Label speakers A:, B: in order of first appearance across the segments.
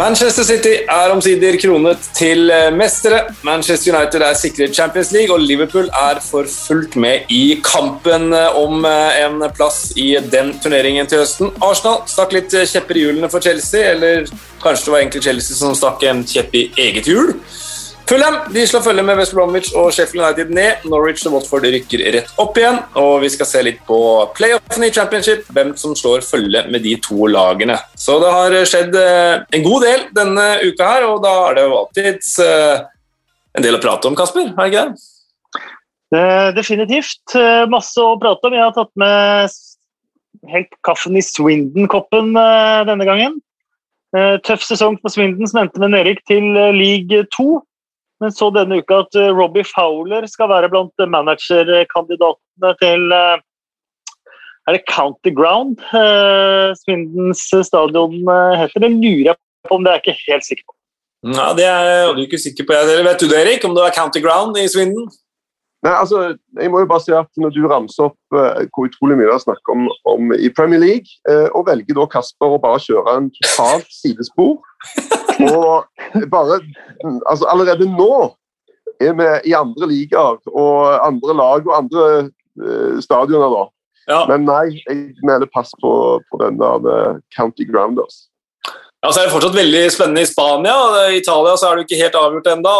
A: Manchester City er omsider kronet til mestere. Manchester United er sikret Champions League, og Liverpool er for fullt med i kampen om en plass i den turneringen til høsten. Arsenal stakk litt kjepper i hjulene for Chelsea, eller kanskje det var egentlig Chelsea som stakk en kjepp i eget hjul. Fulham de slår følge med West Bromwich og Sheffield United ned. Norwich og Watford rykker rett opp igjen. Og vi skal se litt på playoffen i championship, hvem som slår følge med de to lagene. Så det har skjedd eh, en god del denne uka her, og da er det jo alltid eh, en del å prate om, Kasper? Er det ikke det?
B: Eh, definitivt. Masse å prate om. Jeg har tatt med helt kaffen i Swindon-koppen denne gangen. Tøff sesong for Swindon, som endte med nedrykk til league 2. Men så denne uka at eh, Robbie Fowler skal være blant managerkandidatene til eh, Er det County Ground eh, Svindens stadion heter? Det lurer jeg på om det er jeg ikke helt sikker på.
A: Ja, Det er du ikke sikker på. Vet du det, Erik, om det er County Ground i Svinden?
C: Nei, altså, jeg må jo bare si at Når du ramser opp uh, hvor utrolig mye det er snakk om, om, i Premier League, uh, og velger da Kasper å bare kjøre en totalt sidespor og bare altså Allerede nå er vi i andre ligaer og andre lag og andre uh, stadioner. da. Ja. Men nei, jeg mener pass på, på den der County Grounders.
A: Ja, så er det fortsatt veldig spennende i Spania. I Italia så er det ikke helt avgjort ennå.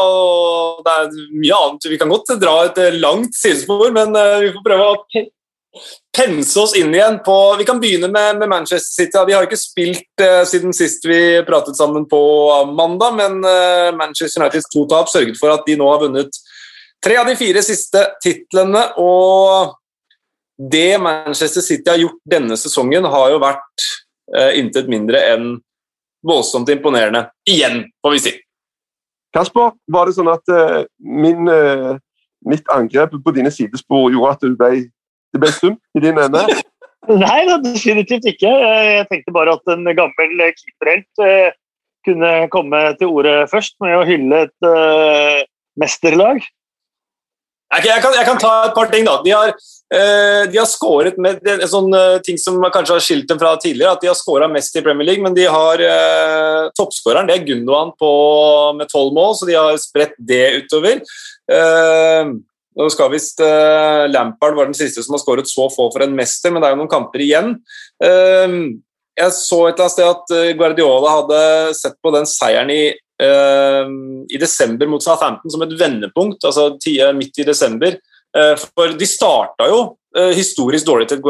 A: Det er mye annet. Vi kan godt dra et langt sidespor, men vi får prøve å pense oss inn igjen på Vi kan begynne med, med Manchester City. Vi har ikke spilt eh, siden sist vi pratet sammen på mandag, men eh, Manchester Uniteds to tap sørget for at de nå har vunnet tre av de fire siste titlene. Og det Manchester City har gjort denne sesongen, har jo vært eh, intet mindre enn voldsomt imponerende. Igjen, får vi si.
C: Kasper, var det sånn at min, mitt angrep på dine sidespor gjorde at du ble det ble stumt i din ende?
B: Nei, definitivt ikke. Jeg tenkte bare at en gammel keeperhelt eh, kunne komme til orde først med å hylle et uh, mesterlag.
A: Jeg kan, jeg kan, ta et par ting, da. De har, uh, de har skåret med en sånn uh, ting som kanskje har skilt dem fra tidligere, at de har skåra mest i Premier League, men de har uh, toppskåreren, det er Gundogan på, med tolv mål, så de har spredt det utover. Uh, nå skal visst uh, Lampard var den siste som har skåret så få for en mester, men det er jo noen kamper igjen. Uh, jeg så et eller annet sted at eh, Guardiola hadde sett på den seieren i, uh, i desember mot Southampton som et vendepunkt, altså midt i desember. for de starta jo historisk dårlig til et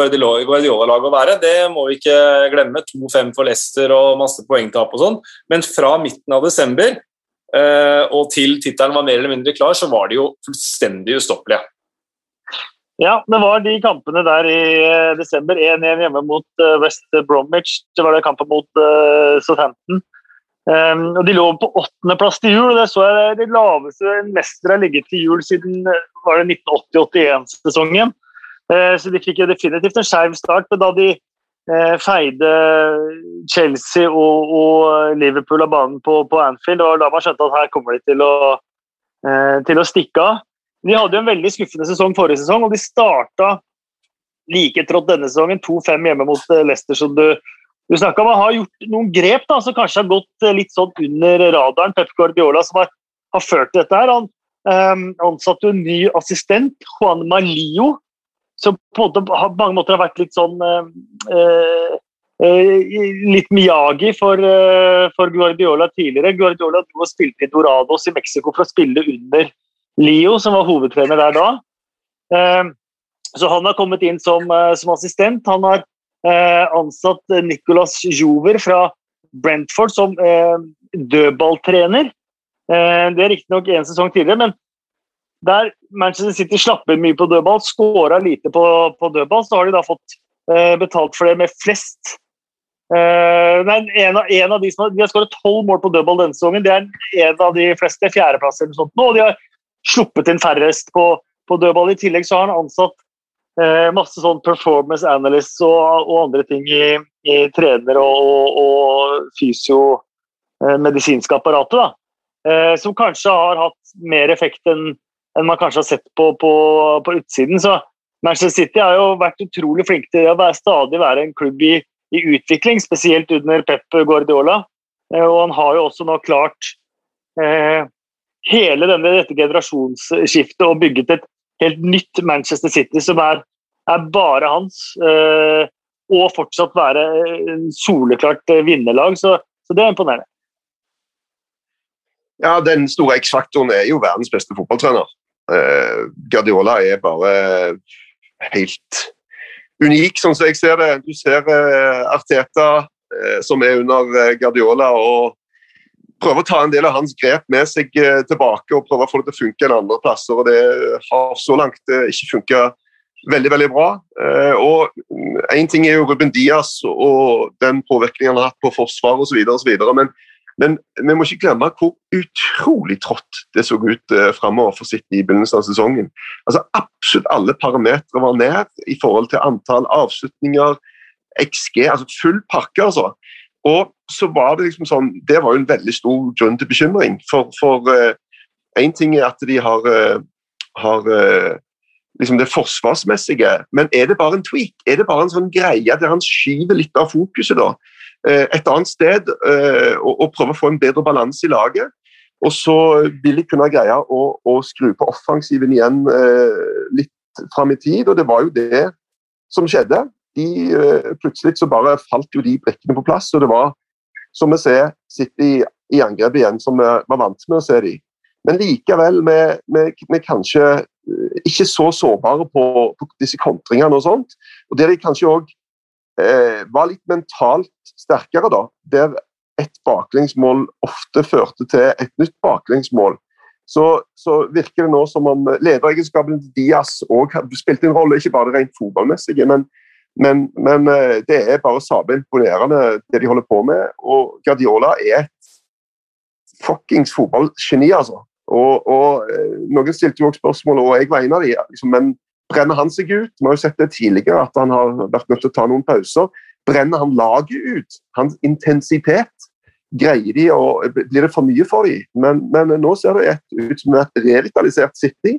A: Guardiola-lag å være, det må vi ikke glemme. 2-5 for Leicester og masse poengtap og sånn. Men fra midten av desember og til tittelen var mer eller mindre klar, så var de jo fullstendig ustoppelige.
B: Ja, det var de kampene der i uh, desember. 1-1 hjemme mot uh, West Bromwich. Det var det kampen mot Southampton. Um, og De lå på åttendeplass til jul. Det så jeg det laveste en mester har ligget til jul siden var det 1980-81-sesongen. så de fikk jo definitivt en skeiv start. Men da de Eh, feide Chelsea og, og, Liverpool av banen på, på Anfield. og Da man skjønte at her kommer de til å, eh, til å stikke av. De hadde jo en veldig skuffende sesong forrige sesong, og de starta like trått denne sesongen. 2-5 hjemme mot eh, Leicester, som du, du snakka om. Har gjort noen grep da, som kanskje har gått litt sånn under radaren. Pep Guardiola som har, har ført dette. her. Han um, ansatte en ny assistent, Juan Malio, som på, måte, på mange måter har vært litt sånn eh, eh, Litt Miyagi for, eh, for, Guardiola tidligere. Guardiola dro og spilte i Dorados i Mexico for å spille under Leo, som var hovedtrener der da. Eh, så han har kommet inn som, eh, som assistent. Han har eh, ansatt Nicolas Jover fra Brentford som dødballtrener. det er riktignok én sesong tidligere, men der Manchester City slapper mye på dødball, skåra lite på, på, dødball, så har de da fått eh, betalt for det med flest. Eh, nei, en av, en av De som har, har skåret tolv mål på dødball denne sesongen. Det er en av de fleste. Fjerdeplass eller sånt. Og de har sluppet inn færrest på, på dødball. I tillegg så har han ansatt eh, masse sånn performance analysts og, og andre ting i, i trener- og, og, og fysio eh, apparatet. da. Eh, som kanskje har hatt mer effekt enn enn man kanskje har sett på, på, på, utsiden. Så Manchester City har jo vært utrolig flinke til å være, stadig være en klubb i, i, utvikling, spesielt under Pep Guardiola. og han har jo også nå klart eh, hele denne, dette generasjonsskiftet og bygget et helt nytt Manchester City som er, er bare hans. Eh, og fortsatt være en soleklart vinnerlag. Så, så det er imponerende.
C: Ja, Den store X-faktoren er jo verdens beste fotballtrener. Uh, Guardiola er bare helt unik, sånn som jeg ser det. Du ser uh, Arteta, uh, som er under Guardiola, og prøver å ta en del av hans grep med seg tilbake og prøver å få det til å funke en andre plasser. og Det har så langt ikke funka veldig veldig bra. og Én ting er jo Ruben Diaz og den påvirkningen han har hatt på forsvaret osv., men men vi må ikke glemme hvor utrolig trått det så ut eh, framover for City i begynnelsen av sesongen. Altså Absolutt alle parametere var ned i forhold til antall avslutninger, XG, altså full pakke. altså. Og så var det liksom sånn, det var jo en veldig stor grunn til bekymring. For én uh, ting er at de har, uh, har uh, liksom det forsvarsmessige, men er det bare en tweak? Er det bare en sånn greie der han skyver litt av fokuset da? Eh, et annet sted eh, og, prøve å få en bedre balanse i laget. Og så vil de kunne greie å, å skru på offensiven igjen eh, litt fram i tid, og det var jo det som skjedde. De, plutselig så bare falt jo de brikkene på plass, og det var, som vi ser, City i angrep igjen, som vi var vant med å se de. Men likevel vi, med kanskje ikke så sårbare på, på, disse kontringene og sånt. Og der de kanskje òg eh, var litt mentalt sterkere, da. Der et baklengsmål ofte førte til et nytt baklengsmål. Så, så virker det nå som om lederegenskapen til Diaz òg spilte en rolle, ikke bare rent fotballmessige, men, men, men, eh, det er bare sabla imponerende det de holder på med. Og Guardiola er et fuckings fotballgeni, altså. Og, og, eh, Noen stilte jo også spørsmål, og jeg var en av de, liksom, men Brenner han seg ut? Vi har jo sett det tidligere, at han har vært nødt til å ta noen pauser. Brenner han laget ut? Hans intensitet? Greier de å, Blir det for mye for dem? Men, men nå ser det ut som et revitalisert City.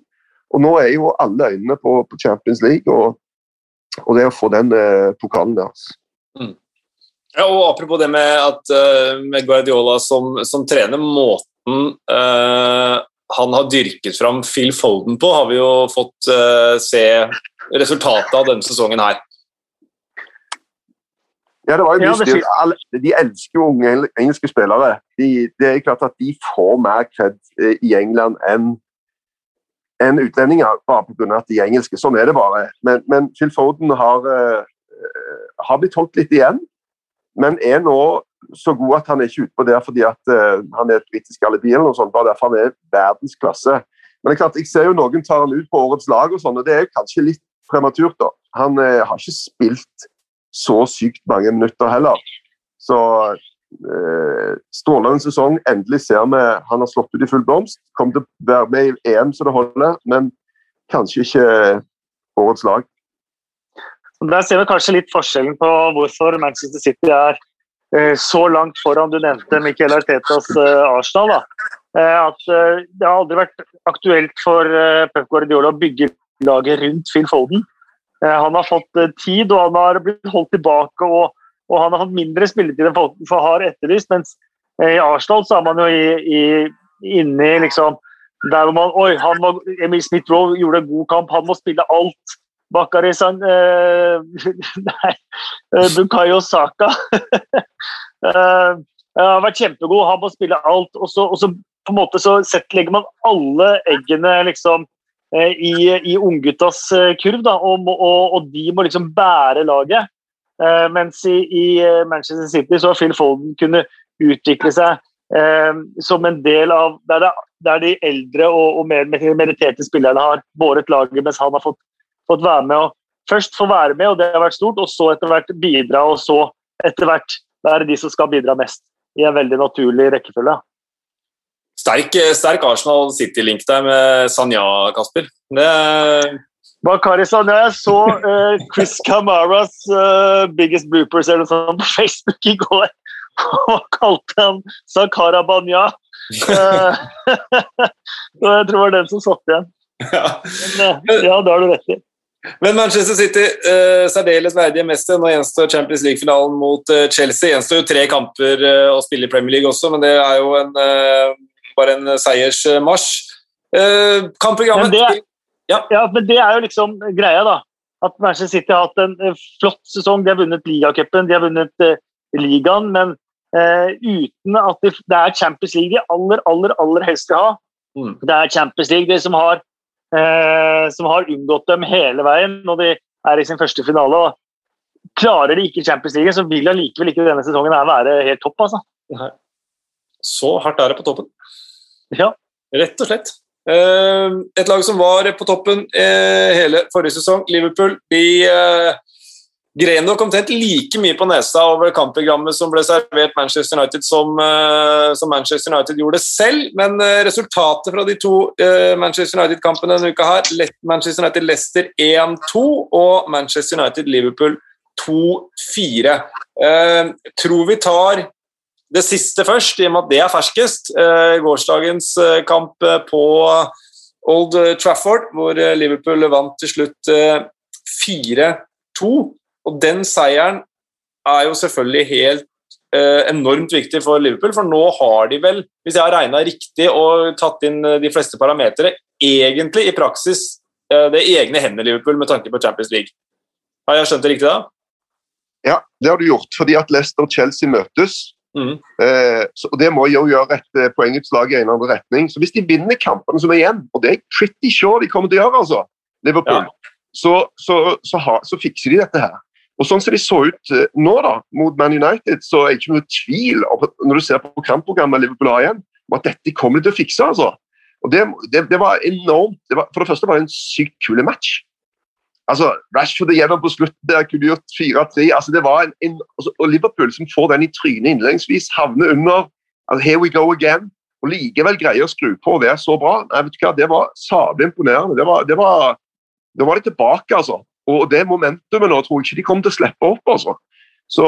C: Og nå er jo alle øynene på, på Champions League og, og, det å få den eh, pokalen deres. Mm.
A: Ja, og Apropos det med, at, uh, med Guardiola som, som trener, måten uh, han har dyrket fram Phil Folden på, har vi jo fått uh, se resultatet av denne sesongen her.
C: Ja, det var jo mye De elsker jo unge engelske spillere. De, det er klart at de får mer kred eh, i England enn enn utlendinger, bare pga. at de er engelske. Sånn er det bare. Men, men Phil Foden har, uh, har blitt holdt litt igjen, men er nå så god at han er ikke utpå der fordi at uh, han er et britisk alibi, eller noe sånt, bare derfor han er verdensklasse. Men det er klart, jeg ser jo noen tar han ut på årets lag, og sånn, og det er kanskje litt prematurt. da. Han uh, har ikke spilt så sykt mange minutter heller. Så uh, strålende sesong. Endelig ser vi han har slått ut i full blomst. Kommer til å være med i EM så det holder, men kanskje ikke årets lag.
B: Der ser vi kanskje litt forskjellen på hvorfor Manchester City er så langt foran. Du nevnte Michael Artetas eh, Arsenal. da. Eh, at Det har aldri vært aktuelt for Pep Guardiola å bygge laget rundt Phil Foden. Han har fått tid, og han har blitt holdt tilbake. og, og Han har fått mindre spilletid enn folk har etterlyst. mens i Arsenal så er man jo i, i, inne liksom der hvor man Oi, han må, Emil Smith-Roe gjorde en god kamp, han må spille alt. Bakari San uh, Nei, uh, Bukayo Saka uh, har vært kjempegod. Han må spille alt. Og så, og så på en måte så legger man alle eggene liksom i, i ungguttas kurv, da, og, og, og, de må liksom bære laget. mens i, i, Manchester City så har Phil Folden kunnet utvikle seg som en del av der, der de eldre og, og mer meritterte spillerne har båret laget, mens han har fått fått være med og først få være med, og det har vært stort, og så etter hvert bidra, og så etter hvert være de som skal bidra mest. I en veldig naturlig rekkefølge.
A: Sterk, sterk Arsenal City-link der med Sanja, Kasper. Det
B: Bakari Sanja, jeg så uh, Chris Camaras uh, biggest bloopers eller noe sånt på Facebook i går. Og kalte han Sakara Banya. Uh, jeg tror det var den som satt igjen. Men, ja, det har du rett i.
A: Men Manchester City, uh, særdeles verdige mester. Nå gjenstår Champions League-finalen mot uh, Chelsea. Gjenstår jo tre kamper uh, å spille i Premier League også, men det er jo en, bare en seiersmarsj. kampprogrammet
B: men det, ja. ja. men det er jo liksom greia, da. At Manchester City har hatt en flott sesong. De har vunnet ligacupen, de har vunnet ligaen, men uten at det, det er Champions League de aller, aller, aller helst vil ha. Mm. Det er Champions League de som har som har unngått dem hele veien når de er i sin første finale. og Klarer de ikke Champions League, så vil allikevel ikke denne sesongen her være helt topp. altså.
A: Så hardt er det på toppen.
B: Ja.
A: Rett og slett. Eh, et lag som var på toppen eh, hele forrige sesong, Liverpool, de eh, gren nok omtrent like mye på nesa over kampprogrammet som ble servert Manchester United som, uh, som Manchester United gjorde selv, men uh, resultatet fra de to uh, Manchester United-kampene denne uka her, Manchester United-Leicester 1-2 og Manchester United-Liverpool 2-4. tror vi tar det siste først, i og med at det er ferskest. gårsdagens kamp på Old Trafford, hvor Liverpool vant til slutt 4-2. Og den seieren er jo selvfølgelig helt eh, enormt viktig for Liverpool, for nå har de vel, hvis jeg har regna riktig og tatt inn eh, de fleste parametere, egentlig i praksis eh, det egne hender, Liverpool med tanke på Champions League. Har jeg skjønt det riktig da?
C: Ja, det har du gjort, fordi at Leicester og Chelsea møtes. Mm. Eh, så, og Det må jo gjøre et eh, poengutslag i en eller annen retning. Så Hvis de vinner kampene som er igjen, og det er pretty sure de kommer til å gjøre, altså, Liverpool, ja. så, så, så, ha, så, fikser de dette her. Og sånn som de så ut eh, nå da, mot Man United, så er det ikke noe tvil når du ser på kampprogrammet Liverpool har igjen, om at dette kommer de til å fikse. altså. Og det, det, det var enormt. Det var, for det første var det en sykt kul match. Altså, Rashford igjennom på slutten der kunne gjort 4-3. altså altså, Og Liverpool som får den i trynet innledningsvis, havner under altså, Here we go again. Og likevel greier å skru på og være så bra. Nei, vet du hva, Det var sabelig imponerende. Det var, det var, da var de tilbake, altså. Og det momentumet nå tror jeg ikke de kommer til å slippe opp. altså. Så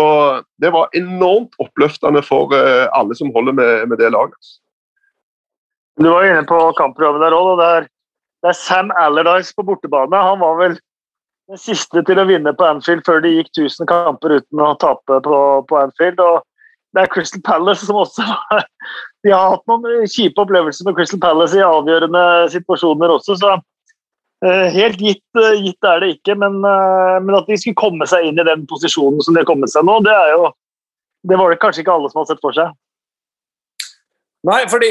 C: det var enormt oppløftende for uh, alle som holder med, med det laget. Altså.
B: Du var inne på kampprogrammet der òg. Det, det er Sam Allardyce på bortebane. Han var vel den siste til å vinne på Anfield før de gikk 1000 kamper uten å tape på, på Anfield. og det er Crystal Palace som også De har hatt noen kjipe opplevelser med Crystal Palace i avgjørende situasjoner også, så Eh, helt gitt, eh, gitt, er det ikke, men, eh, men, at de skulle komme seg inn i den posisjonen som de har kommet seg nå, det jo Det var det kanskje ikke alle som hadde sett for seg.
A: Nei, fordi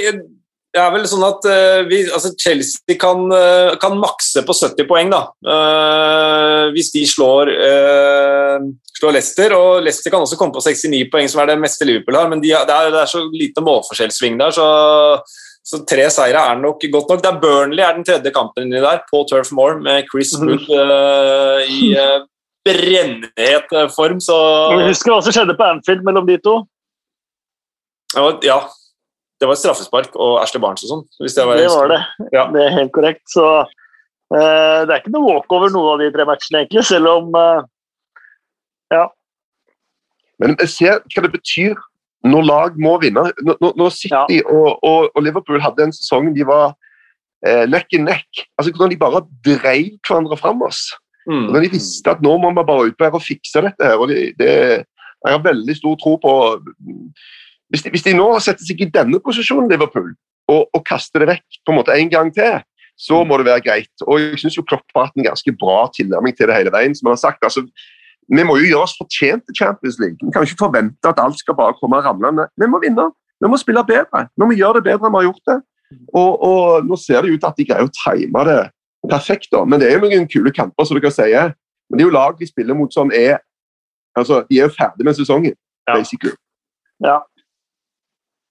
A: det er vel sånn at vi, altså Chelsea kan, kan, makse på 70 poeng, da. hvis de slår, slår Leicester. Og Leicester kan også komme på 69 poeng, som er det meste Liverpool har, men de, det, er, det, er, så lite målforskjellssving der, så så tre seire er nok godt nok. Det er Burnley er den tredje kampen inni der, på Turf Moor, med Chris mhm. Wood uh, i uh, brennhet eh, form. Så
B: Vi husker hva som skjedde på Anfield mellom de to.
A: Ja. Det var et straffespark og Ashley Barnes og sånn.
B: Det var, det, var det. Ja. det er helt korrekt. Så uh, det er ikke noe walkover noen av de tre matchene, egentlig, selv om Ja.
C: Men ser hva det betyr når lag må vinne Når, når City ja. og, og, og, Liverpool hadde en sesong de var eh, nekk i nekk altså Hvordan de bare dreiv hverandre fram oss. Mm. Når de visste at nå må vi bare ut på her og fikse dette. her, og de, det, Jeg har veldig stor tro på hvis de, hvis de, nå setter seg i denne posisjonen, Liverpool, og, og kaster det vekk på en måte en gang til, så må det være greit. Og Jeg syns Klopp har hatt en ganske bra tilnærming til det hele veien. som han har sagt, altså vi må jo gjøre oss fortjent til Champions League. Vi kan ikke forvente at alt skal bare komme ramlende. Vi må vinne. Vi må spille bedre. Vi må gjøre det bedre enn vi har gjort det. Og, og Nå ser det ut til at de greier å time det perfekt, da. men det er jo noen kule kamper, som dere sier. Men det er jo lag de spiller mot som er altså, De er jo ferdig med sesongen, ja. basically.
B: Ja.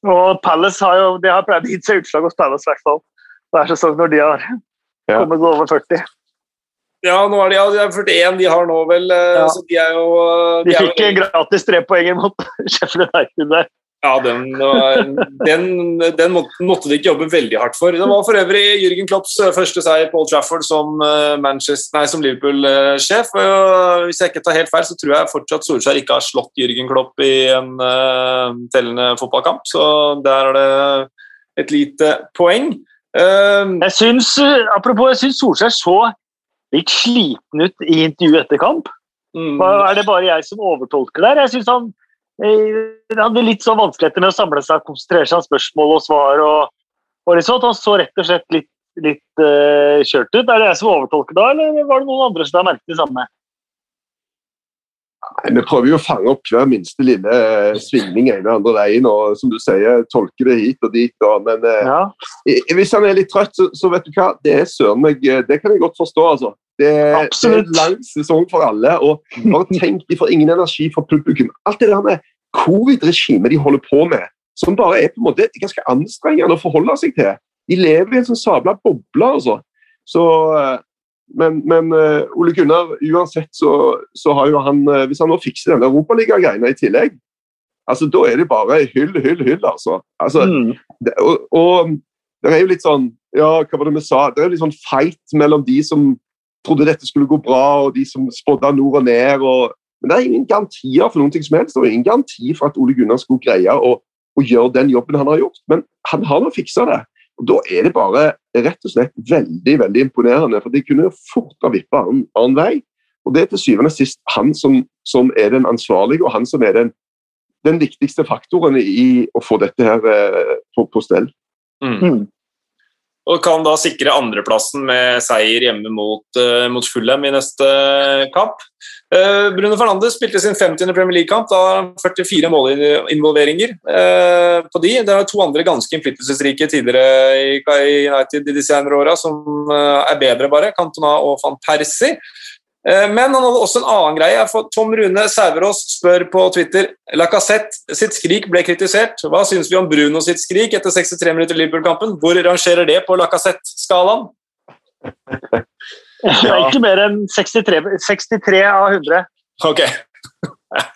B: Og Palace har jo det har pleid å gi seg utslag hos Palace, i hvert fall hver sesong når de har kommet over 40.
A: Ja, nå er de, ja, de er 41, de har nå vel eh, ja. så De er jo
B: De, de fikk jo, gratis trepoenger mot Sheffield United der.
A: Ja, den, den, den, måtte de ikke jobbe veldig hardt for. Det var for øvrig Jürgen Klopps eh, første seier på Old Trafford som, eh, som Liverpool-sjef. Hvis jeg ikke tar helt feil, så tror jeg fortsatt Solskjær ikke har slått Jürgen Klopp i en uh, tellende fotballkamp, så der er det et lite poeng.
B: Uh, jeg syns, apropos, jeg syns Solskjær så litt sliten ut i intervjuet etter kamp.
A: Mm.
B: Er det bare jeg som overtolker der? Jeg synes han, eh, han hadde litt så vanskeligheter med å samle seg, og konsentrere seg om spørsmål og svar. og, og liksom at Han så rett og slett litt, litt uh, kjørt ut. Er det jeg som overtolker da, eller var det noen andre som har merket det samme?
C: Nei, Vi prøver jo å fange opp hver minste lille eh, svingning ene og andre veien, og som du sier, tolke det hit og dit. Og, men
B: Ja,
C: eh, hvis han er litt trøtt, så, så vet du hva, det er søren meg Det kan jeg godt forstå, altså. Det, det er en lang sesong for alle, og bare tenk, de får ingen energi fra publikum. Alt det der med covid-regimet de holder på med, som bare er på en måte ganske anstrengende å forholde seg til. De lever i en sånn sabla boble, altså. Så eh, men, men eh, Ole Gunnar, uansett så, så har jo han eh, Hvis han nå fikser denne Europaliga-greiene i tillegg, altså da er det bare hyll, hyll, hyll, altså. altså
B: mm.
C: det, og, og det er jo litt sånn Ja, hva var det vi sa? Det er jo litt sånn fight mellom de som trodde dette skulle gå bra, og de som spådde nord og ned. Og, men det er ingen garantier for noen ting som helst. Det er ingen garanti for at Ole Gunnar skulle greie å, å gjøre den jobben han har gjort. Men han har nå fiksa det. Og Da er det bare rett og slett veldig veldig imponerende. For de kunne fort ha vippa annen, annen vei. Og det er til syvende og sist han som, som er den ansvarlige, og han som er den, den viktigste faktoren i å få dette her eh, på, på stell.
A: Mm. Og kan da sikre andreplassen med seier hjemme mot, uh, mot Fulham i neste kamp. Uh, Bruno Fernandes spilte sin 50. Premier League-kamp. Da har han 44 målinvolveringer uh, på de. Det er to andre ganske innflytelsesrike tidligere i United de senere åra som eh, er bedre, bare. Cantona og van Persie. Eh, Men han hadde også en annen greie. For Tom Rune Sæverås spør på Twitter Lacassette sitt skrik ble kritisert. Hva syns vi om Bruno sitt skrik etter 63 minutter Liverpool-kampen? Hvor rangerer det på Lacassette-skalaen?
B: Det er ikke mer enn 63, 63 av 100.
A: Ok.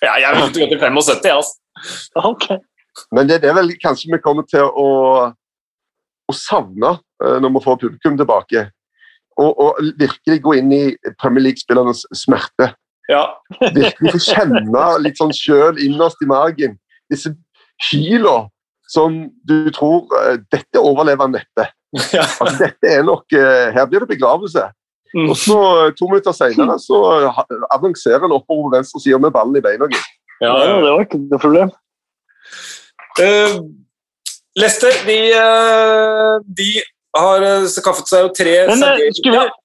A: Ja, jeg vil gå til 75, jeg, altså.
B: Ok.
C: Men det, det er vel kanskje vi kommer til å, å savne eh, når vi får publikum tilbake. Og, og virkelig gå inn i Premier League-spillernes smerte.
A: Ja.
C: Virkelig få kjenne litt sånn sjøl innerst i magen. Disse kila som du tror eh, Dette overlever han neppe.
A: Ja.
C: Altså, dette er nok, eh, her blir det begravelse.
A: Mm.
C: Og så eh, To minutter senere så avanserer han oppover på venstre side med ballen i beina.
A: Ja,
B: Ja, det var ikke noe problem.
A: Uh, Lester, de, eh, de har eh, skaffet seg jo tre
B: Men, eh, skulle vi-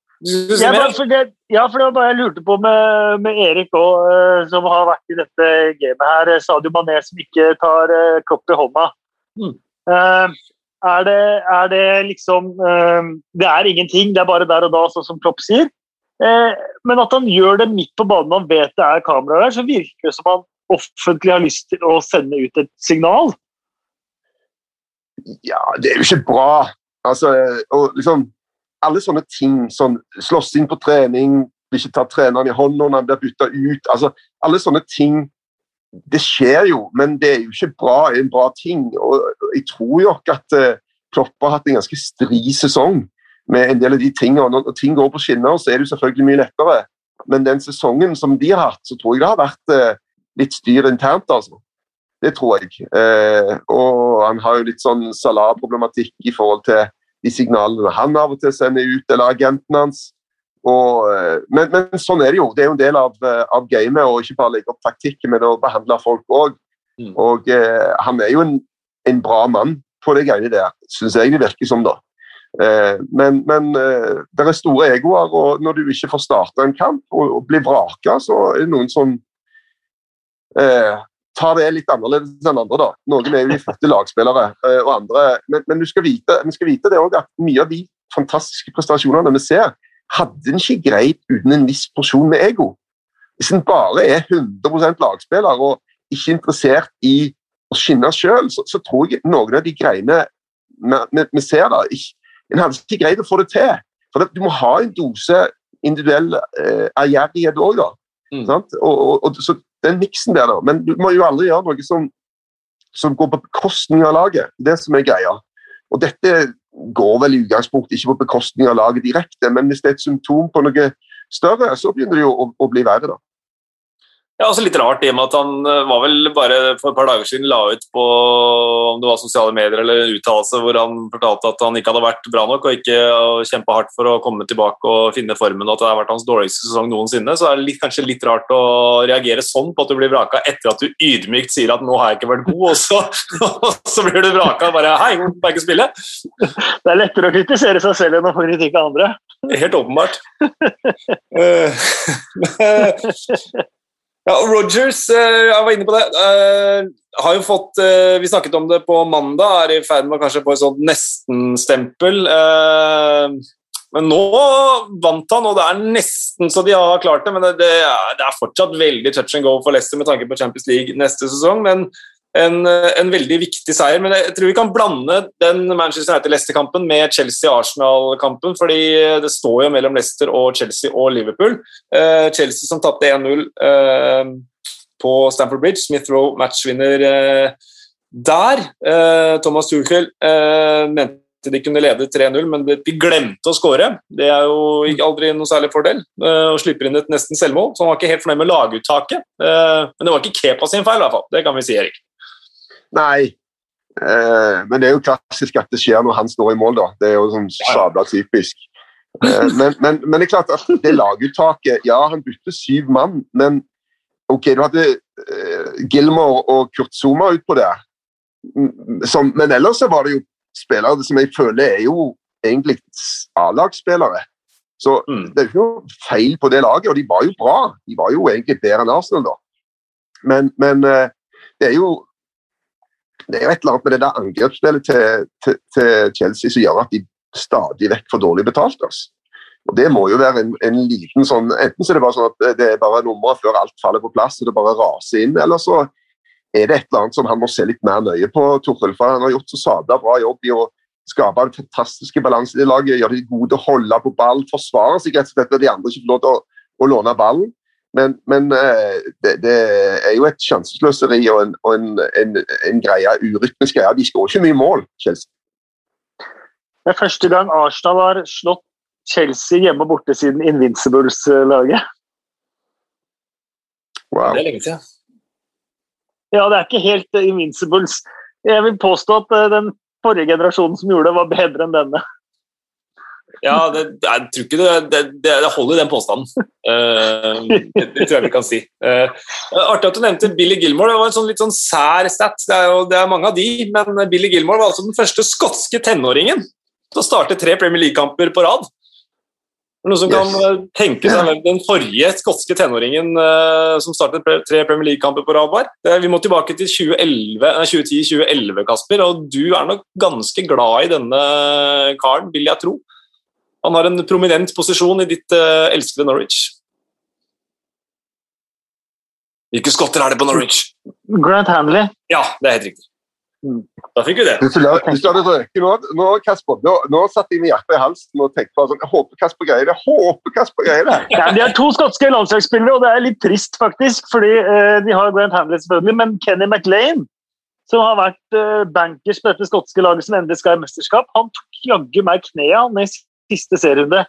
A: Ja,
B: bare, for det, ja, for det var bare jeg lurte på med, med Erik òg, som har vært i dette gamet her. eh, Sadio Mané som ikke tar Klopp i hånda.
A: Mm.
B: Eh, er, det, er det liksom eh, Det er ingenting, det er bare der og da, sånn som Klopp sier. Eh, men at han gjør det midt på banen, han vet det er kamera der, så virker det som han offentlig har lyst til å sende ut et signal.
C: Ja, det er jo ikke bra. Altså, og liksom, alle sånne ting, sånn slåss inn på trening, blir ikke tatt treneren i hånda når han blir bytta ut. altså Alle sånne ting Det skjer jo, men det er jo ikke bra, en bra ting. Og jeg tror jo ikke at uh, Klopp har hatt en ganske stri sesong med en del av de tingene. Når ting går på skinner, så er det jo selvfølgelig mye lettere. Men den sesongen som de har hatt, så tror jeg det har vært eh, litt styr internt, altså. Det tror jeg. Eh, og han har jo litt sånn Salah-problematikk i forhold til de signalene han av og til sender ut, eller agenten hans. Og, eh, men, men sånn er det jo. Det er jo en del av, eh, av gamet å ikke bare legge opp taktikken, men å behandle folk òg.
A: Mm.
C: Og eh, han er jo en, en bra mann på det greiene der, syns jeg det virker som, da. Eh, men men eh, det er store egoer, og når du ikke får starta en kamp og, og blir vraka, så er det noen som eh, tar det litt annerledes enn andre. da. Noen er jo de fødte lagspillere, eh, og andre Men, men du skal vite, vi skal vite det også, at mye av de fantastiske prestasjonene vi ser, hadde en ikke greid uten en viss porsjon med ego. Hvis en bare er 100% lagspiller og ikke interessert i å skinne sjøl, så, så tror jeg noen av de greiene vi, ser da, ikke, en hadde ikke greid å få det til. For det, Du må ha en dose individuell eh, ærgjerrighet òg, da.
A: Mm.
C: Sant? Og, og, og, så den miksen der, da. Men du må jo aldri gjøre noe som, som går på bekostning av laget. Det som er greia. Og dette går vel i utgangspunktet ikke på bekostning av laget direkte, men hvis det er et symptom på noe større, så begynner det jo å, å bli verre, da.
A: Ja, også litt rart i og med at han eh, var vel bare for et par dager siden la ut på om det var sosiale medier eller uttalelse hvor han fortalte at han ikke hadde vært bra nok og ikke kjempa hardt for å komme tilbake og finne formen, og at det har vært hans dårligste sesong noensinne. Så er det litt, kanskje litt rart å reagere sånn på at du blir vraka etter at du ydmykt sier at 'nå har jeg ikke vært god', og så, og så blir du vraka og bare 'hei, får jeg ikke spille'.
B: Det er lettere å kritisere seg selv enn å få kritikk av andre.
A: Helt åpenbart. Ja, Rogers, eh, jeg var inne på det, eh, har jo fått eh, Vi snakket om det på mandag, er i ferd med kanskje få et sånt nesten-stempel. Men nå vant han, og det er nesten så de har klart det. Men det, det er fortsatt veldig touch and go for Leicester med tanke på Champions League neste sesong. Men en, en, veldig viktig seier. Men jeg tror vi kan blande den Manchester United-Leicester-kampen med Chelsea-Arsenal-kampen, fordi det står jo mellom Leicester og Chelsea og Liverpool. Uh, Chelsea som tapte 1-0 uh, eh, på Stamford Bridge. Smith Rowe matchvinner uh, der. Thomas Tuchel mente de kunne lede 3-0, men de glemte å skåre. Det er jo aldri noe særlig fordel. Og slipper inn et nesten selvmål. Så han var ikke helt fornøyd med laguttaket. men det var ikke Kepa sin feil, i hvert fall. Det kan vi si, Erik.
C: Nei. Eh, men det er jo klassisk at det skjer når han står i mål, da. Det er jo sånn sabla typisk. Eh, men, men, men, det er klart at det laguttaket Ja, han bytter syv mann, men ok, du hadde eh, Gilmore og Kurt Zuma ut på det. Som, men ellers så var det jo spillere som jeg føler er jo egentlig A-lagsspillere. Så mm. det er jo ikke noe feil på det laget, og de var jo bra. De var jo egentlig bedre enn Arsenal, da. Men, men eh, det er jo det er jo et eller annet med det der angrepsspillet til, til, til, Chelsea som gjør at de stadig vekk får dårlig betalt. Altså. Og Det må jo være en, en, liten sånn Enten så er det bare sånn at det er bare nummeret før alt faller på plass og det bare raser inn, eller så er det et eller annet som han må se litt mer nøye på. Torhild, for Han har gjort så sabla bra jobb i å skape en fantastiske balanse i laget, gjøre de gode til å holde på ball, forsvare seg rett og slett når de andre ikke får lov til å, å låne ballen. Men, men eh, det, det, er jo et sjansesløseri og en, og en, en, en greie, urytmisk greie. De skårer ikke mye mål, Chelsea.
B: Det er første gang Arsenal har slått Chelsea hjemme og borte siden Invincibles-laget.
A: Wow. Det er lenge siden.
B: Ja, det er ikke helt Invincibles. Jeg vil påstå at eh, den forrige generasjonen som gjorde det, var bedre enn denne.
A: Ja, det, jeg tror ikke det, det, det holder i den påstanden. Uh, det, tror jeg vi kan si. Uh, artig at du nevnte Billy Gilmore. Det var en sånn litt sånn sær stat. Det er, jo, det er mange av de, men Billy Gilmore var altså den første skotske tenåringen til å starte tre Premier League-kamper på rad. Noen som kan yes. kan tenke seg hvem den forrige skotske tenåringen uh, som startet tre Premier League-kamper på rad, var? vi må tilbake til 2010-2011, Kasper, og du er nok ganske glad i denne karen, vil jeg tro. Han har en prominent posisjon i ditt uh, elskede Norwich. Hvilke skotter er det på Norwich?
B: Grant Hanley.
A: Ja, det er helt riktig. Mm. Da fikk vi det.
C: Hvis du hadde røket nå, nå, Kasper, nå, nå satte jeg med hjertet i halsen og tenkte på sånn, jeg håper Kasper greier det. håper Kasper greier det.
B: Ja, de har to skotske landslagsspillere, og det er litt trist, faktisk. fordi uh, De har Grant Hanley, selvfølgelig, men Kenny McLean, som har vært uh, bankers på dette skotske laget som endelig skal i mesterskap, han tok jaggu meg kneet i siste serierunde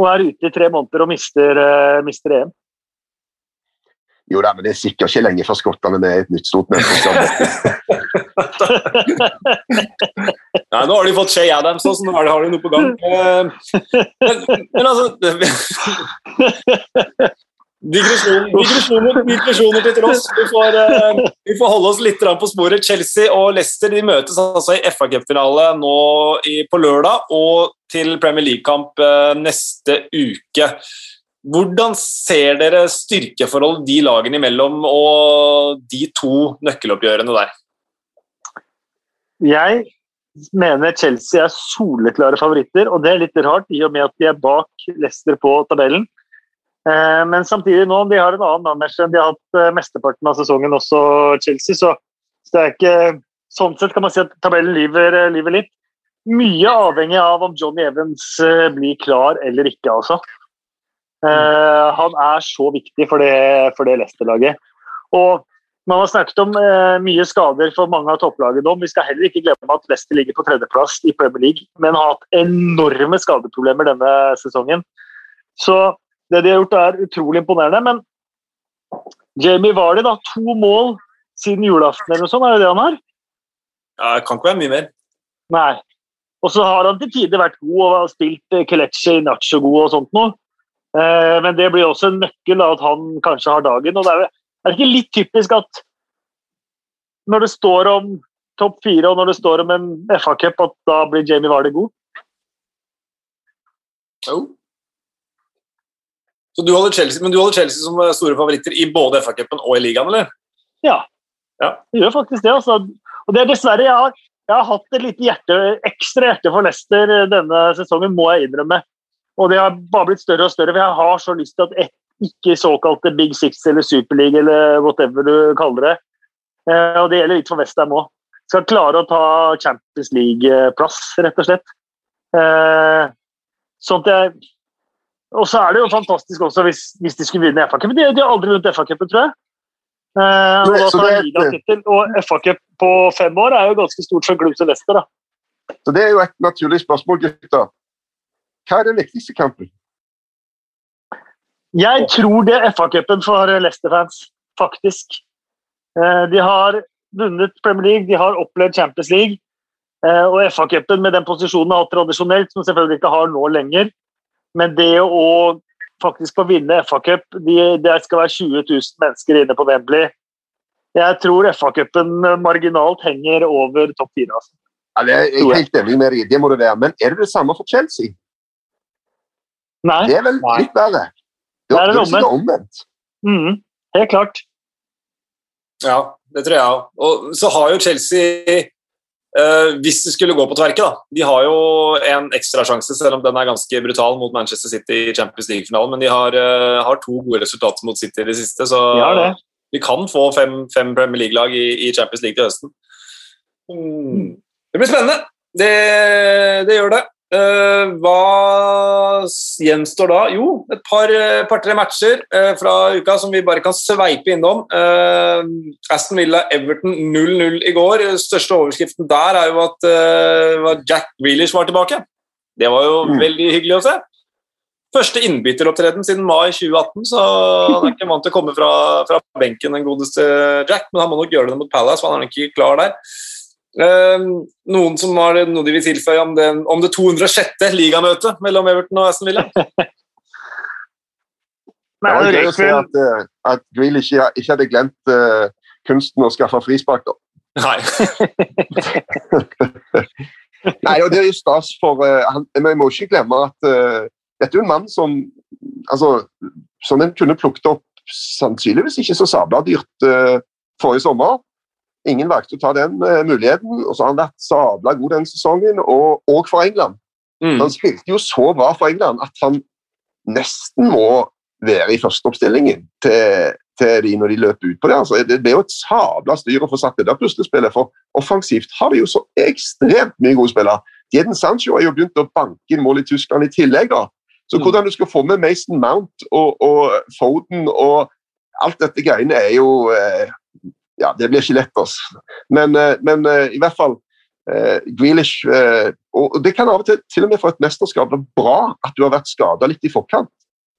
B: og er ute i tre måneder og mister, uh, mister EM.
C: Jo da, men det er sikkert ikke lenge før skottene er et nytt stort mesterskap.
A: Nei, nå har de fått Shay Adams også, nå har de noe på gang. Eh, men, men altså Digresjoner, digresjoner, til tross. Vi får, uh, vi får, holde oss litt på sporet. Chelsea og Leicester de møtes altså i FA Cup-finale nå på lørdag og til Premier League-kamp uh, neste uke. Hvordan ser dere styrkeforholdet de lagene imellom og de to nøkkeloppgjørene der?
B: Jeg mener Chelsea er soleklare favoritter, og det er litt rart i og med at de er bak Leicester på tabellen. Eh, men samtidig nå, de har en annen manager enn de har hatt eh, mesteparten av sesongen, også Chelsea. Så, det er ikke Sånn sett kan man si at tabellen lyver, eh, lyver litt. Mye avhengig av om Johnny Evans blir klar eller ikke, altså. Uh, han er så viktig for det, for det Leicester-laget. Og man har snakket om uh, mye skader for mange av topplagene nå. Vi skal heller ikke glemme at Leicester ligger på tredjeplass i Premier League, men har hatt enorme skadeproblemer denne sesongen. Så det de har gjort, er utrolig imponerende. Men Jamie Vardy, da. To mål siden julaften eller noe sånt, er det det han har?
A: Ja, det kan ikke være mye mer.
B: Nei. Og så har han til tider vært god og har spilt eh, Kelechi Nacho god og sånt noe. Eh, men det blir også en nøkkel da, at han kanskje har dagen. og det er, er det ikke litt typisk at når det står om topp fire og når det står om en FA-cup, at da blir Jamie Vardy god?
A: Jo. Så du holder Chelsea, men du holder Chelsea som store favoritter i både FA-cupen og i ligaen, eller?
B: Ja.
A: Ja.
B: Jeg gjør faktisk det. Altså. Og det er dessverre jeg har, jeg har hatt et lite hjerte, ekstra hjerte for Leicester denne sesongen, må jeg innrømme. Og det har bare blitt større og større. for Jeg har så lyst til at et, ikke såkalte Big Six eller Superleague eller whatever du kaller det. Eh, og det gjelder litt for Westham òg. Skal klare å ta Champions League-plass, rett og slett. Eh, sånn at jeg Og så er det jo fantastisk også hvis, hvis de skulle vinne FA-cupen. De, de har aldri vunnet FA-cupen, tror jeg. Eh, og
C: det
B: og FA-cup på fem år er jo ganske stort for en og Leicester. da.
C: Så det er jo et naturlig spørsmål, gutter. Hva er den viktigste kampen?
B: Jeg tror det er FA-cupen for Leicester-fans, faktisk. Eh, De har vunnet Premier League, de har opplevd Champions League. eh, Og FA-cupen med den posisjonen har hatt tradisjonelt, som selvfølgelig ikke har nå lenger. Men det å faktisk få vinne FA-cup de, Det skal være 20 000 mennesker inne på Wembley. Jeg tror FA-cupen marginalt henger over topp fire. Altså.
C: Ja, det er jeg er helt enig med deg, i, det må det være. Men er det det samme for Chelsea?
B: Nei,
C: Det er vel
A: Nei.
C: litt verre.
B: Det er det
C: det sikkert omvendt.
B: Mm, helt klart.
A: Ja, det tror jeg òg. Og så har jo Chelsea eh, Hvis det skulle gå på tverke, da De har jo en ekstra sjanse, selv om den er ganske brutal mot Manchester City i Champions League-finalen. Men de har, uh, har to gode resultater mot City i det siste, så
B: det.
A: vi kan få fem, fem Premier League-lag i, i Champions League til høsten. Mm. Det blir spennende. Det, det gjør det. Eh, hva gjenstår da? Jo, et par- par-tre matcher eh, fra uka som vi bare kan sveipe innom. Eh, Aston Villa Everton 0-0 i går. Største overskriften der er jo at eh, Jack Grealish var tilbake. Det var jo
C: Mm.
A: veldig hyggelig å se. Første innbytteropptreden siden mai 2018, så han er ikke vant til å komme fra, fra benken, den godeste Jack, men han må nok gjøre det mot Palace, for han er nok ikke klar der. Eh, noen som har noe de vil tilføye om, den, om det 206. ligamøtet mellom Everton og Aston Villa?
B: Nei,
C: Det var gøy å se at, eh, at Grealish ikke, ikke hadde glemt uh, kunsten å skaffe frispark. da.
A: Nei.
C: Nei, og det er jo stas for uh, han, Vi må ikke glemme at uh, dette er jo en mann som altså, som en kunne plukket opp sannsynligvis ikke så sabla dyrt uh, forrige sommer. Ingen valgte å ta den eh, muligheten, og så har han vært sabla god den sesongen, og, og for England.
A: Mm.
C: Han spilte jo så bra for England at han nesten må være i førsteoppstillingen til, til de når de løper ut på det. Altså, det, er jo et sabla styr å få satt det der puslespillet, for offensivt har de jo så ekstremt mye gode spillere. Jeden Sancho har jo begynt å banke inn mål i Tyskland i tillegg. da. Så
A: Mm.
C: hvordan du skal få med Mason Mount og, og Foden og alt dette greiene er jo eh, Ja, det blir ikke lett, altså. Men, eh, men eh, i hvert fall eh, Grealish eh, Og det kan av og til, til og med for et mesterskap, være bra at du har vært skada litt i forkant.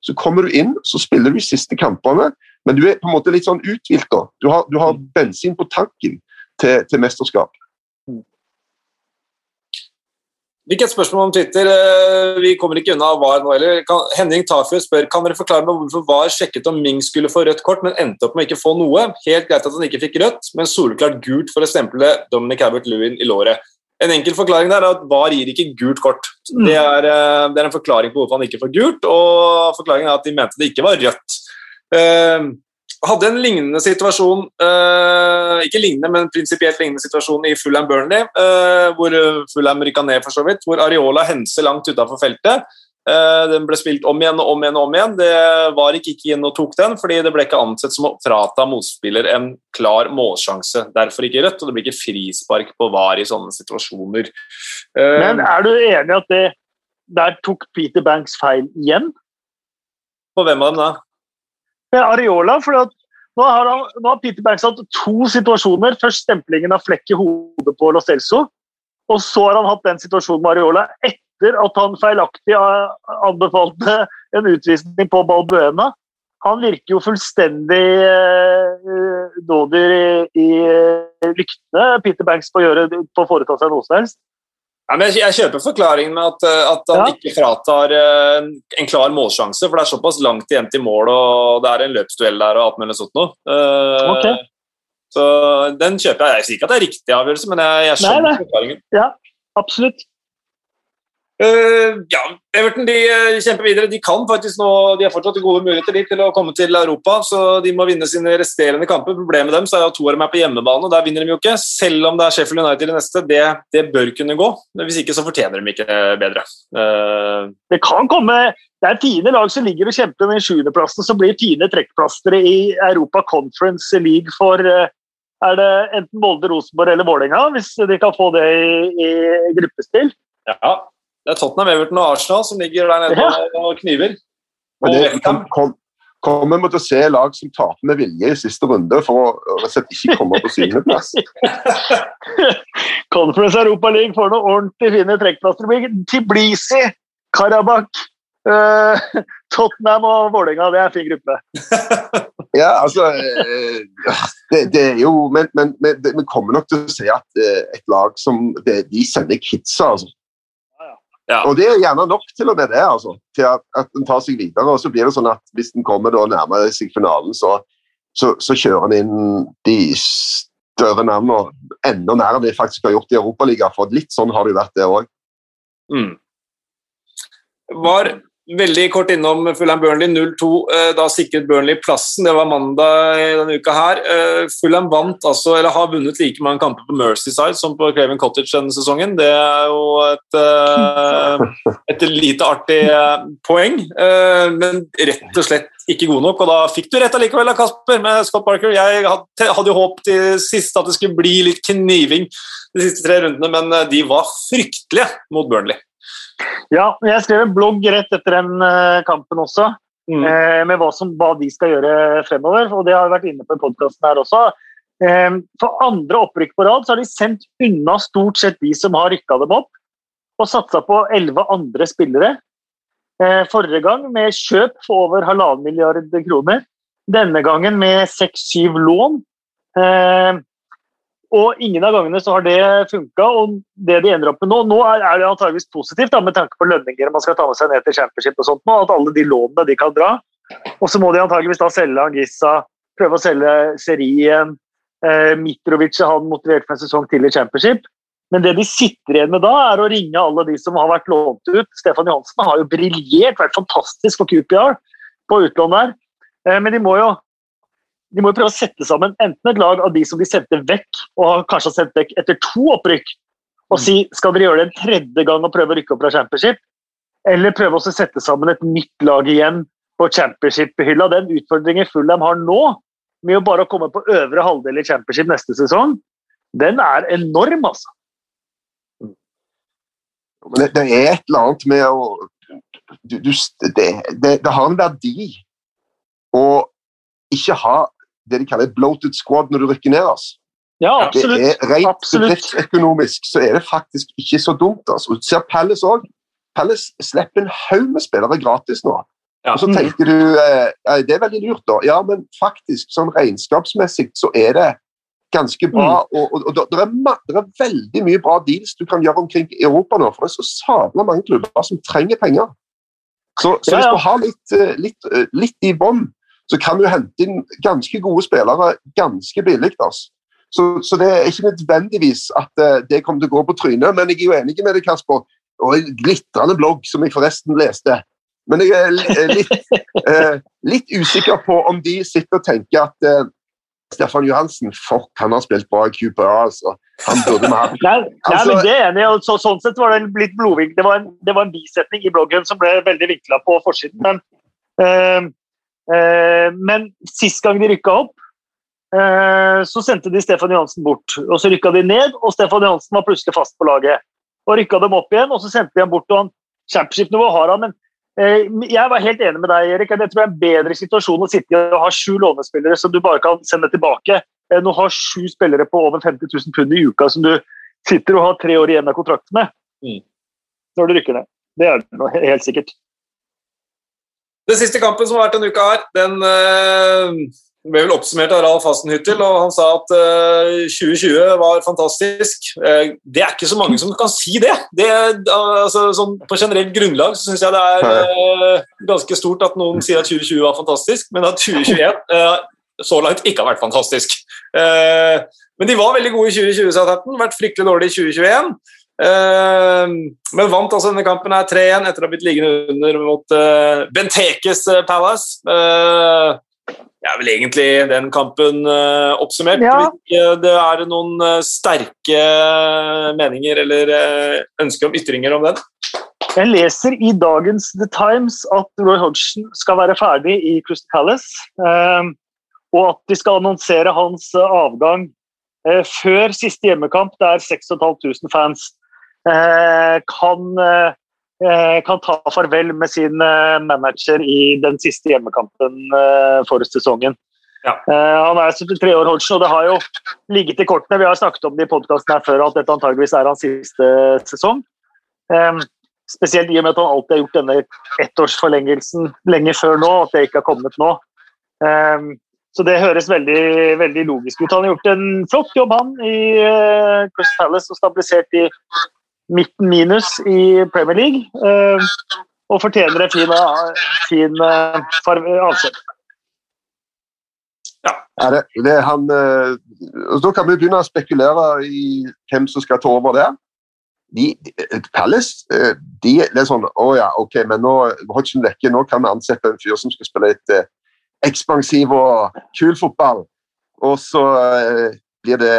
C: Så kommer du inn, så spiller du de siste kampene, men du er på en måte litt sånn uthvilt. da. Du har, du har bensin på tanken til, til mesterskap.
A: Fikk et spørsmål om Twitter. eh, Vi kommer ikke unna VAR nå heller. Henning Tafjord spør kan dere forklare meg hvorfor VAR sjekket om Ming skulle få rødt kort, men endte opp med ikke få noe. Helt greit at han ikke fikk rødt, men soleklart gult for å stemple Dominic Herbert-Lewin i låret. En enkel forklaring der er at VAR gir ikke gult kort. Det er, eh, det er en forklaring på hvorfor han ikke får gult, og forklaringen er at de mente det ikke var rødt. Eh, hadde en lignende situasjon eh, Ikke lignende, men prinsipielt lignende situasjon i Fulham Burnley, eh, hvor Fulham rykka ned, for så vidt. Hvor Areola henser langt utafor feltet. Eh, den ble spilt om igjen og om igjen og om igjen. Det var ikke gikk inn og tok den, fordi det ble ikke ansett som å frata motspiller en klar målsjanse. Derfor ikke rødt, og det blir ikke frispark på VAR i sånne situasjoner. Eh,
B: Men er du enig at det der tok Peter Banks feil igjen?
A: på hvem av dem da?
B: Med Areola, for nå, har har Peter Banks hatt to situasjoner. Først stemplingen av flekk i hodet på Lo Celso, og så har han hatt den situasjonen med Areola etter at han feilaktig anbefalte en utvisning på Balbuena. han virker jo fullstendig uh, dådyr i, i lyktene, Peter Banks, på å, gjøre, på å foreta seg noe som helst.
A: Ja, men jeg kjøper forklaringen med at, at han ja. ikke fratar uh, en klar målsjanse, for det er såpass langt igjen til mål, og det er en løpsduell der og alt mulig sånt noe. Uh, okay. Så den kjøper jeg. Jeg sier ikke at det er riktig avgjørelse, men jeg, jeg skjønner nei, nei. forklaringen.
B: Ja, absolutt.
A: Uh, ja, Everton de uh, kjemper videre. De kan faktisk nå, de har fortsatt gode muligheter de, til å komme til Europa, så de må vinne sine resterende kamper. Problemet med dem så er at to av dem er på hjemmebane, og der vinner de jo ikke. Selv om det er Sheffield United i neste. Det, det bør kunne gå. Hvis ikke så fortjener de ikke bedre. Uh,
B: det kan komme Det er fine lag som ligger og kjemper med sjuendeplassen, som blir fine trekkplastere i Europa Conference League for er det enten Molde, Rosenborg eller Vålerenga, hvis de kan få det i, i gruppespill.
A: Ja, det er Tottenham, Everton og Arsenal som ligger der nede ja. og kniver.
C: Og det, kom, kom, kommer vi til å se lag som taper med vilje i siste runde for å ikke komme på syvendeplass?
B: Conference Europa League får noen ordentlig fine trekkplasser. Tiblisi, Karabakh, uh, Tottenham og Vålerenga, det er en fin gruppe.
C: ja, altså eh, det, det, er jo Men, men, men vi kommer nok til å se at eh, et lag som det, De sender kidsa, altså. Ja. Og det er gjerne nok til og med det, altså, til at, at den tar seg videre. og så blir det sånn at Hvis den kommer da nærmere seg finalen, så, så, så kjører den inn de større navnene enda nærmere de faktisk har gjort i Europaligaen. For litt sånn har det jo vært, det òg.
A: Mm. Var Veldig kort innom Fulham Burnley 0-2. Eh, da sikret Burnley plassen. Det var mandag denne uka her. Eh, Fulham vant altså, eller har vunnet like mange kamper på Mercyside som på Craven Cottage denne sesongen. Det er jo et, eh, et lite artig poeng, men rett og slett ikke god nok. Og da fikk du rett allikevel, Kasper, med Scott Parker. Jeg hadde jo håpet i siste at det skulle bli litt kniving de siste tre rundene, men de var fryktelige mot Burnley.
B: Ja, jeg skrev en blogg rett etter den uh, kampen også, mm. uh, med hva, som, hva, de skal gjøre fremover. og Det har jeg vært inne på i podkasten her også. Uh, for andre opprykk på rad så har de sendt unna stort sett de som har rykka dem opp, og satsa på elleve andre spillere. Forrige gang med kjøp for over halvannen milliard kroner. Denne gangen med seks-syv lån. Og ingen av gangene så har det funka. Og det de ender opp med nå Nå er, det antageligvis positivt da, med tanke på lønninger man skal ta med seg ned til championship og sånt nå, at alle de lånene de kan dra. Og så må de antageligvis da selge Angissa, prøve å selge serien. Eh, Mitrovic har motivert for en sesong til i championship. Men det de sitter igjen med da, er å ringe alle de som har vært lånt ut. Stefan Johansen har jo briljert, vært fantastisk for QPR på utlån der. Eh, men de må jo de må jo prøve å sette sammen enten et lag av de som de sendte vekk, og kanskje har sendt vekk etter to opprykk, og mm. si skal dere gjøre det en tredje gang og prøve å rykke opp fra championship, eller prøve å sette sammen et nytt lag igjen på championship-hylla. Den utfordringen Fulham har nå, med å bare komme på øvre halvdel i championship neste sesong, den er enorm, altså.
C: Det, det er et eller annet med å du, du, det, det, det, har en verdi å ikke ha det de kaller et bloated squad når du rykker ned. Altså.
B: Ja, absolutt.
C: Det er Rent bedriftsøkonomisk så er det faktisk ikke så dumt. Altså. Du ser Palace òg. Palace slipper en haug med spillere gratis nå. Ja. Og så tenker du eh, det er veldig lurt, da. Ja, men faktisk, sånn regnskapsmessig så er det ganske bra. Mm. Og, og, og det, er, er, veldig mye bra deals du kan gjøre omkring i Europa nå, for det er så sabla mange klubber som trenger penger. Så, så ja, ja. hvis du har litt, eh, litt, eh, litt i bånn, så kan du hente inn ganske gode spillere ganske billig. Altså. Så, så, det er ikke nødvendigvis at uh, det kommer til å gå på trynet, men jeg er jo enig med deg, Kasper. Og en glitrende blogg som jeg forresten leste. Men jeg er litt, eh, litt usikker på om de sitter og tenker at eh, Stefan Johansen, fuck, han har spilt bra i QPA. altså. Han burde vi hatt.
B: Nei, altså, men det er enig. Så, sånn sett var det blitt blodvink. Det, det, var en bisetning i bloggen som ble veldig vinkla på forsiden. men Eh, men sist gang de rykka opp, eh, så sendte de Stefan Johansen bort. Og så rykka de ned, og Stefan Johansen var plutselig fast på laget. Og rykka dem opp igjen, og så sendte de ham bort. og han Championship-nivå har han, men eh, jeg var helt enig med deg, Erik. Jeg tror det er en bedre situasjon å sitte i og ha sju lånespillere som du bare kan sende tilbake, enn å ha sju spillere på over 50 000 pund i uka som du sitter og har tre år igjen av kontrakten med. Mm. Når du rykker ned. Det er det helt sikkert.
A: Den siste kampen som har vært denne uka her, den uh, ble vel oppsummert av Ralf Hasenhyttel, og han sa at uh, 2020 var fantastisk. Uh, det er ikke så mange som kan si det. det altså, sånn, på generelt grunnlag så syns jeg det er ganske stort at noen sier at 2020 var fantastisk, men at 2021 så langt ikke har vært fantastisk. men de var veldig gode i 2020, Southampton, vært fryktelig dårlige i 2021. Uh, men vant altså denne kampen her 3-1 etter å ha blitt liggende under mot uh, Bentekes uh, Palace. Det er vel egentlig den kampen oppsummert.
B: Ja.
A: Det er noen sterke meninger eller ønsker om ytringer om den?
B: Jeg leser i dagens The Times at Roy Hodgson skal være ferdig i Crystal Palace. og at de skal annonsere hans avgang før siste hjemmekamp. Det er 6500 fans. Eh, kan, eh, kan ta farvel med sin eh, manager i den siste hjemmekampen for sesongen. Ja. Han er 73 år, Hodgson, og det har jo ligget i kortene. Vi har snakket om det i podkasten her før at dette antageligvis er hans siste sesong. Spesielt i og med at han alltid har gjort denne ettårsforlengelsen lenge før nå, at det ikke har kommet nå. Så det høres veldig, veldig logisk ut. Han har gjort en flott jobb, han, i Chris Palace, og stabilisert i midten minus i Premier League. Eh, og fortjener en fin, fin eh, avskjed.
C: Ja. ja det, det han, eh, da kan vi begynne å spekulere i hvem som skal ta over der. De, Palace de, det er sånn Å ja, ok, men nå, vekke, nå kan vi ansette en fyr som skal spille litt eh, ekspansiv og kul fotball. Og så eh, blir det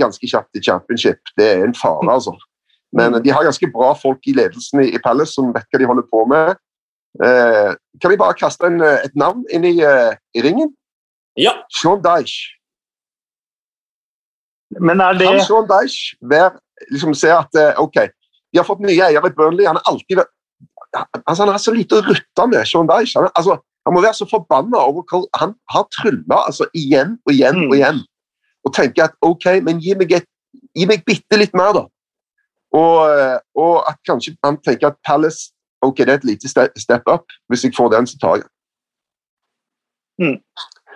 C: ganske kjapt i championship. Det er en fare, altså. Men mm. de har ganske bra folk i ledelsen i, Palace som vet hva de holder på med. Eh, kan vi bare kaste en, eh, et navn inn i, uh, i ringen?
A: Ja.
C: Sean Dyche.
B: Men er det
C: Kan Sean Dyche være, liksom, se at uh, ok, de har fått nye eiere i Burnley. Han er alltid altså, han har så lite å rutte med, Sean Dyche. Han, altså, han må være så forbanna over hva han har trylla altså, igjen og igjen mm. og igjen. Og tenke at ok, men gi meg, et, gi meg bitte litt mer, da. Og, eh, og, at kanskje han tenker at Palace ok, det er et lite step up. Hvis jeg får den, så tar jeg den.
B: Mm.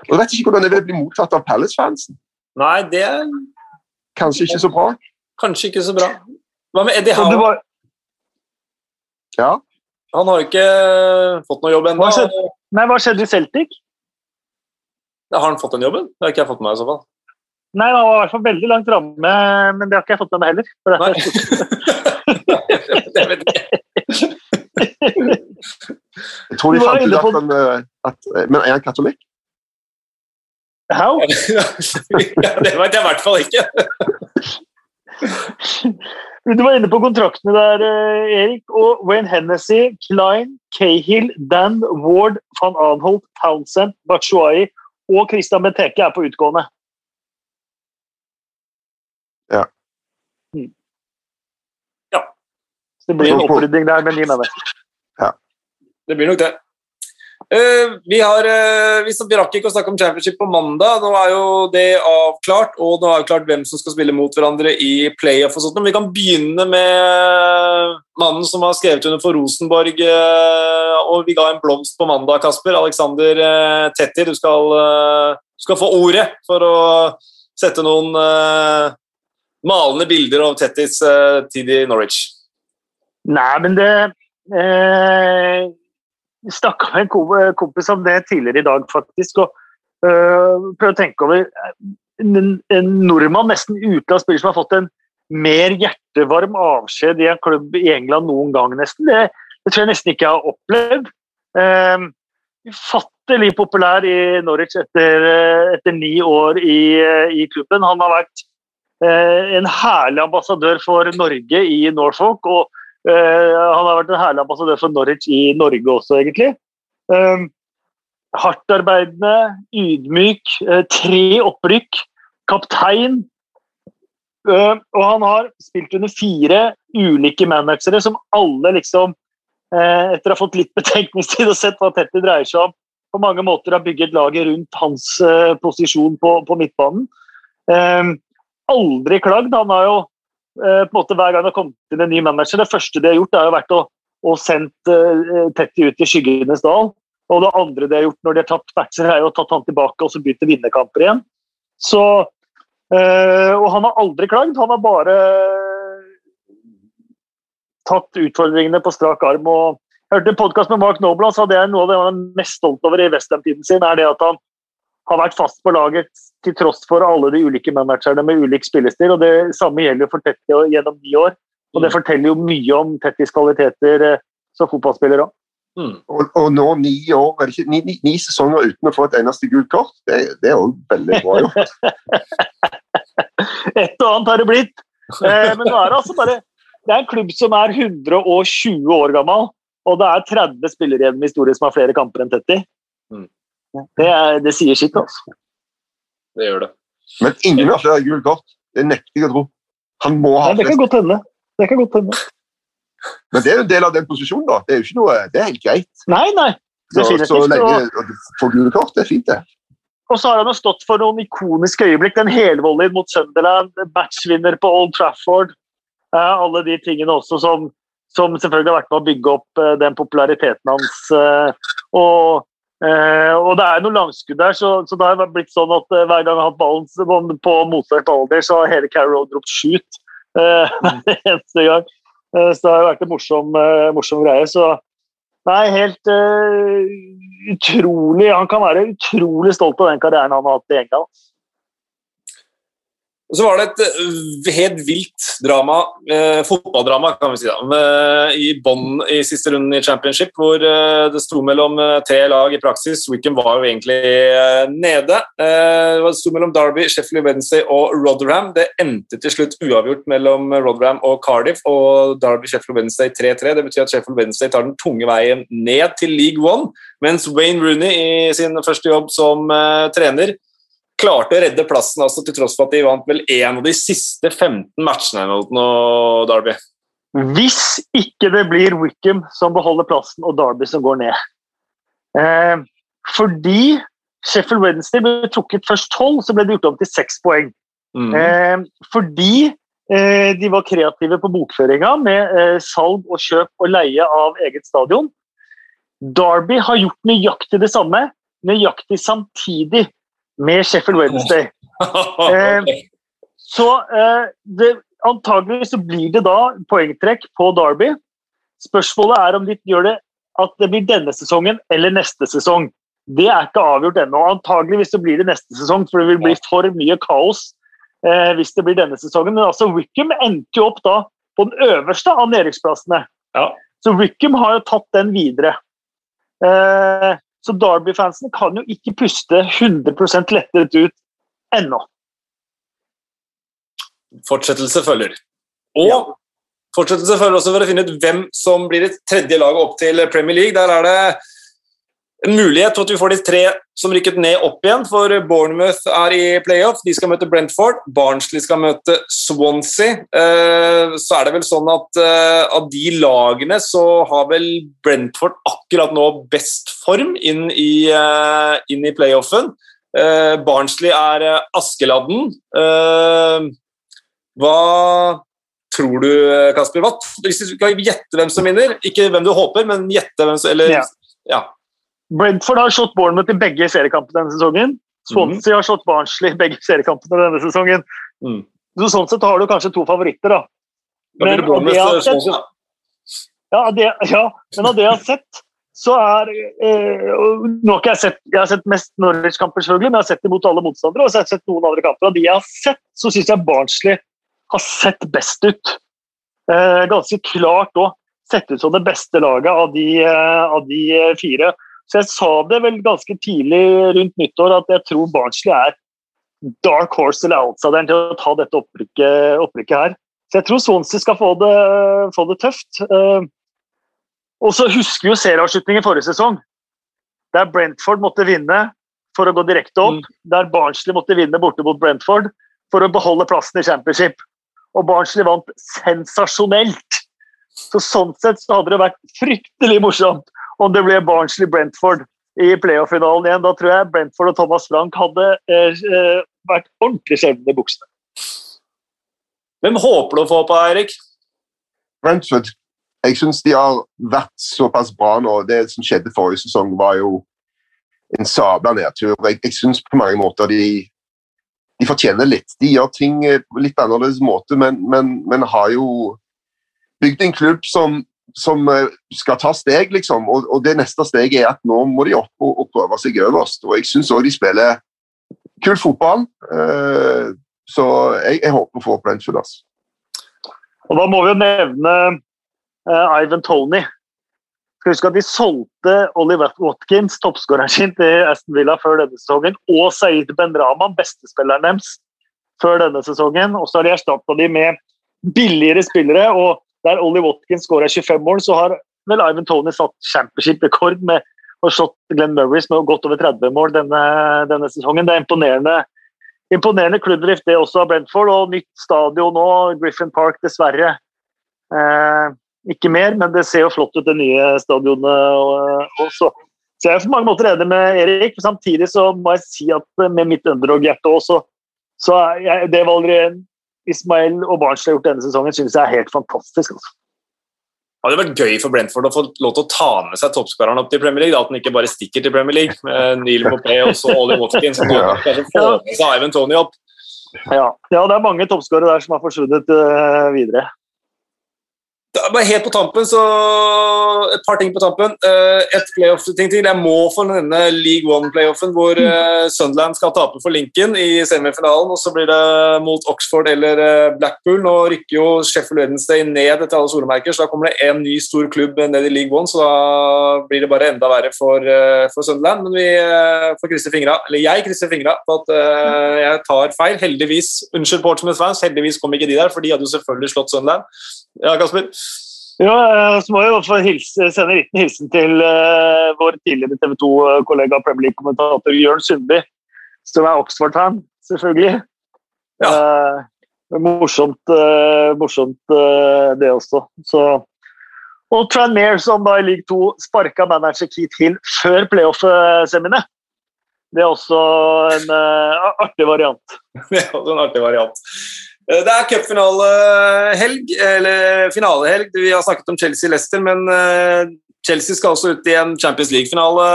C: Og Jeg vet ikke hvordan det vil bli mottatt av Palace-fansen.
A: Nei, det er
C: Kanskje ikke så bra?
A: Kanskje ikke så bra. Hva med Eddie Howe? Var...
C: Ja?
A: Han har ikke fått noe jobb ennå.
B: Hva, Nei, hva skjedde i Celtic?
A: Har han fått den jobben? Det har ikke jeg fått med meg i så fall.
B: Nei, han var i hvert fall veldig langt framme, men det har ikke jeg fått med meg heller.
A: Nei. det vet jeg
C: Jeg tror de fant ut at, han, eh, at eh, Men er han katolikk?
B: How?
A: ja, det vet jeg i hvert fall ikke.
B: Du var inne på kontraktene der, eh, Erik. Og Wayne Hennessy, Klein, Cahill, Dan Ward, van Anholt, Townsend, Batshuayi og Christian Benteke er på utgående.
C: Ja.
B: Mm. ja. Så det blir en opprydding der med ni mennesker.
C: Ja.
A: Det blir nok det. Uh, vi, har, uh, vi, vi, rakk ikke å snakke om championship på mandag. Nå er jo det avklart, og nå er jo klart hvem som skal spille mot hverandre i playoff. og sånt. Men vi kan begynne med mannen som har skrevet under for Rosenborg. Uh, og vi ga en blomst på mandag, Kasper. Alexander Tetti, du skal, du skal, få ordet for å sette noen malende bilder av Tettis uh, tid i Norwich?
B: Nei, men det eh, Snakka med en kompis om det tidligere i dag, faktisk. og uh, Prøv å tenke over en, en nordmann, nesten utenlandsspiller, som har fått en mer hjertevarm avskjed i en klubb i England noen gang, nesten. Det, det tror jeg nesten ikke jeg har opplevd. Eh, populær i Norwich etter, etter ni år i, i klubben. Han har vært Eh, en herlig ambassadør for Norge i Norfolk. Og eh, han har vært en herlig ambassadør for Norwich i Norge også, egentlig. Eh, hardtarbeidende, ydmyk, tre opprykk, kaptein. Og han har spilt under fire ulike managere som alle liksom etter å ha fått litt betenkningstid og sett hva Tetti dreier seg om, på mange måter har bygget laget rundt hans posisjon på, på midtbanen aldri klagd. Han har jo eh, på en måte hver gang det har kommet inn en ny manager, det første de har gjort, er jo vært å, å sendt eh, Tetty ut i skyggenes dal. Og det andre de har gjort når de har tapt matcher, er jo å tatt han tilbake og så begynt å vinne kamper igjen. Så, øh, og han har aldri klagd. Han har bare tatt utfordringene på strak arm. og Jeg hørte en podkast med Mark Noble, så det er noe av det han er mest stolt over i Westham-tiden sin, er det at han har vært fast på laget til tross for alle de ulike managerne med ulik spillestil. og Det samme gjelder for Tetti gjennom ni år. og Det forteller jo mye om Tettis kvaliteter eh, som fotballspiller òg.
C: Mm. Og, og, nå ni år, ikke, ni, ni, ni, sesonger uten å få et eneste gult kort, det, det er òg veldig bra gjort.
B: et og annet har det blitt. Eh, men nå er det altså bare det er en klubb som er 120 år gammel, og det er 30 spillere igjen med historie som har flere kamper enn Tetti. Mm. Det, er, det, sier sitt, altså.
A: Det gjør det.
C: Men ingen har flere gule kort. Det nekter jeg å tro. Han må ha
B: Nei, Det kan godt hende. Det kan godt hende.
C: Men det er jo en del av den posisjonen, da. Det er jo ikke noe, det er helt greit.
B: Nei, nei.
C: Så, så lenge du får gule kort, det er fint, det.
B: Og så har han jo stått for noen ikoniske øyeblikk. Den helvolleyen mot Sunderland, matchvinner på Old Trafford. Eh, alle de tingene også som, som, selvfølgelig har vært med å bygge opp eh, den populariteten hans. Eh, og, det er noen langskudd der, så, så, det har blitt sånn at hver gang jeg har hatt ballen på motsatt alder, så har hele Carrow dropt 'shoot' Eh, eneste gang. Så det har vært en morsom, morsom greie. Så nei, helt uh, utrolig Han kan være utrolig stolt av den karrieren han har hatt i England.
A: Så var det et eh, helt vilt drama, eh, fotballdrama kan vi si da, med, i bånn i siste runden i championship, hvor eh, det sto mellom eh, tre lag i praksis. Wickham var jo egentlig eh, nede. Eh, det sto mellom Derby, Sheffield Wednesday og Rotherham. Det endte til slutt uavgjort mellom Rotherham og Cardiff, og Derby Sheffield Wednesday 3-3. Det betyr at Sheffield Wednesday tar den tunge veien ned til League One, mens Wayne Rooney i sin første jobb som trener klarte å redde plassen altså, til tross for at de vant vel én av de siste 15 matchene mot Derby.
B: Hvis ikke det blir Wickham som beholder plassen og Derby som går ned. Eh, fordi Sheffield Wednesday ble trukket først tolv, så ble det gjort om til seks poeng. Mm. Eh, fordi eh, de var kreative på bokføringa med eh, salg og kjøp og leie av eget stadion. Derby har gjort nøyaktig det samme, nøyaktig samtidig med Sheffield Wednesday. Eh, så eh, det, antagelig så blir det da poengtrekk på Derby. Spørsmålet er om de gjør det at det blir denne sesongen eller neste sesong. Det er ikke avgjort ennå. Antageligvis så blir det neste sesong, for det vil bli for mye kaos eh, hvis det blir denne sesongen. Men altså Wickham endte jo opp da på den øverste av nedrykksplassene. Ja. Så Wickham har jo tatt den videre. Eh, så Derby-fansen kan jo ikke puste 100% lettet ut ennå.
A: Fortsettelse følger. Og ja. fortsettelse følger også for å finne ut hvem som blir et tredje lag opp til Premier League. Der er det en mulighet til at vi får de tre som rykket ned opp igjen, for Bournemouth er i playoff. De skal møte Brentford. Barnsley skal møte Swansea. Eh, så er det vel sånn at eh, av de lagene så har vel Brentford akkurat nå best form inn i, eh, inn i playoffen. Barnsley er Askeladden. Hva tror du, Kasper? Hva, hvis du skal gjette hvem som vinner, ikke hvem du håper, men gjette hvem som eller, ja. ja.
B: Brentford har slått Bournemouth i begge seriekampene denne sesongen. Swansea mm. har slått Barnsley i begge seriekampene denne sesongen. Mm. Så sånn sett har du kanskje to favoritter, da.
A: Men, av det jeg har sett,
B: ja, det, ja, men av det jeg har sett, så er eh, Nå har ikke jeg sett jeg har sett mest Norwich-kamper, selvfølgelig, men jeg har sett imot alle motstandere. Og så har jeg sett noen andre kamper. Av de jeg har sett, så syns jeg Barnsley har sett best ut. Eh, ganske klart òg. Sett ut som det beste laget av de, eh, av de fire. Så jeg sa det vel ganske tidlig rundt nyttår at jeg tror Barnsley er dark horse eller outsideren til å ta dette opprykket, opprykket her. Så jeg tror Swansea skal få det, få det tøft. Uh, og så husker jo serieavslutningen forrige sesong, der Brentford måtte vinne for å gå direkte opp. Mm. Der Barnsley måtte vinne borte mot Brentford for å beholde plassen i championship. Og Barnsley vant sensasjonelt. Så Sånn sett så hadde det vært fryktelig morsomt om det ble Barnsley-Brentford i playoff-finalen igjen. Da tror jeg Brentford og Thomas Frank hadde eh, eh vært ordentlig skjevne i buksene.
A: Hvem håper du å få på, Eirik?
C: Brentford. jeg syns de har vært såpass bra nå. Det som skjedde forrige sesong, var jo en sabla nedtur. Jeg, jeg syns på mange måter de, de fortjener litt. De gjør ting på litt annerledes måte, men, men, men har jo bygd en klubb som, som eh, skal ta steg, liksom. Og, og, det neste steget er at nå må de opp og, og prøve seg øverst. Og jeg syns òg de spiller kul fotball. Uh, så jeg, jeg håper få Brentford. Altså.
B: Og da må vi jo nevne uh, Ivan Tony. Skal huske at De solgte Oliver Watkins, toppskåreren sin, til Aston Villa før denne sesongen, og Saeed Bendraman, bestespilleren deres, før denne sesongen. Og så har de erstatta de med billigere spillere. og Der Ollie Watkins skåra 25 mål, så har vel Ivan Tony satt championship-rekord med og slått Glenn Murrays med godt over 30 mål denne, denne sesongen. Det er imponerende imponerende klubbdrift det også av Brentford. Og nytt stadion nå, Griffin Park dessverre. Eh, ikke mer, men det ser jo flott ut, det nye stadionet også. Så jeg er på mange måter enig med Erik. Samtidig så må jeg si at med mitt underdog-hjerte også, så er det valget Ismael og Barnsley har gjort denne sesongen, synes jeg er helt fantastisk. altså.
A: Det hadde vært gøy for Brentford å få lov til å ta med seg toppskåreren opp til Premier League. Da, at han ikke bare stikker til Premier League med Neil Mopé og så Ollie Watkins. Ja. Kanskje få med seg Ivan Tony opp.
B: Ja. ja, det er mange toppskårere der som har forsvunnet uh, videre.
A: Bare helt på tampen, så Et par ting på tampen. Eh, et playoff-ting til. Jeg må få nevne League One-playoffen, hvor eh, Sunderland skal tape for Lincoln i semifinalen. og Så blir det mot Oxford eller eh, Blackpool. Nå rykker jo Sheffield Wednesday ned etter alle solemerker, så da kommer det en ny stor klubb ned i League One. Så da blir det bare enda verre for, for Sunderland. Men vi får krysse fingra, eller jeg krysser fingra på at jeg tar feil. Heldigvis, unnskyld Portsmouth-fans, heldigvis kom ikke de der, for de hadde jo selvfølgelig slått Sunderland. Ja, Kasper?
B: Ja, eh, så må jeg i hvert fall hilse, sende en liten hilsen til uh, vår tidligere TV 2-kollega Premier League-kommentator Jørn Sundby, som er Oxford-fan, selvfølgelig. Ja. Uh, morsomt, uh, morsomt det også. Så, og Tranmere, som da i league 2 sparka manager Keith Hill før playoff-seminet. Det er også en artig variant.
A: det er også en artig variant. Eh, det er cupfinalehelg, eller finalehelg. Vi har snakket om Chelsea-Leicester, men eh, Chelsea skal også ut i en Champions League-finale,